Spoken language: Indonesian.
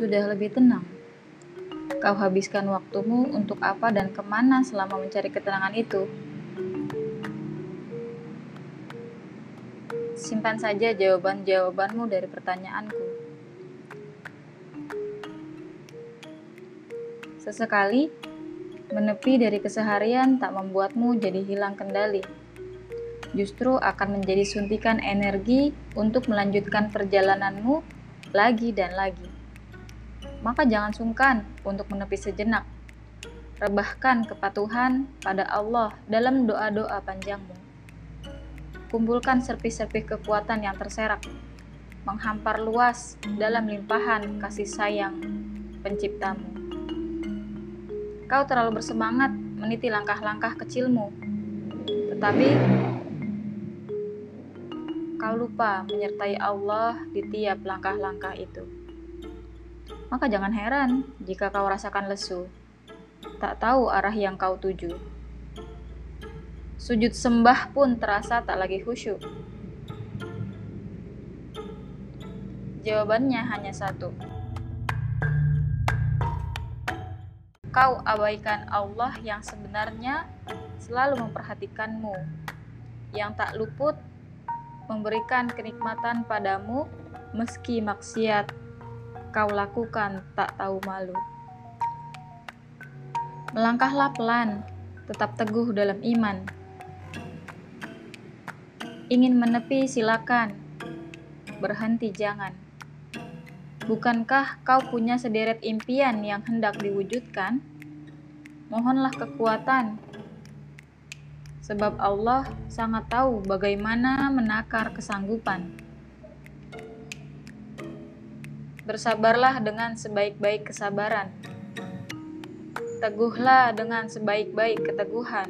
Sudah lebih tenang. Kau habiskan waktumu untuk apa dan ke mana selama mencari ketenangan itu? Simpan saja jawaban-jawabanmu dari pertanyaanku. Sesekali, menepi dari keseharian tak membuatmu jadi hilang kendali. Justru akan menjadi suntikan energi untuk melanjutkan perjalananmu lagi dan lagi maka jangan sungkan untuk menepi sejenak. Rebahkan kepatuhan pada Allah dalam doa-doa panjangmu. Kumpulkan serpih-serpih kekuatan yang terserak, menghampar luas dalam limpahan kasih sayang penciptamu. Kau terlalu bersemangat meniti langkah-langkah kecilmu, tetapi kau lupa menyertai Allah di tiap langkah-langkah itu maka jangan heran jika kau rasakan lesu, tak tahu arah yang kau tuju. Sujud sembah pun terasa tak lagi khusyuk. Jawabannya hanya satu. Kau abaikan Allah yang sebenarnya selalu memperhatikanmu, yang tak luput memberikan kenikmatan padamu meski maksiat kau lakukan tak tahu malu. Melangkahlah pelan, tetap teguh dalam iman. Ingin menepi silakan, berhenti jangan. Bukankah kau punya sederet impian yang hendak diwujudkan? Mohonlah kekuatan, sebab Allah sangat tahu bagaimana menakar kesanggupan. Bersabarlah dengan sebaik-baik kesabaran. Teguhlah dengan sebaik-baik keteguhan.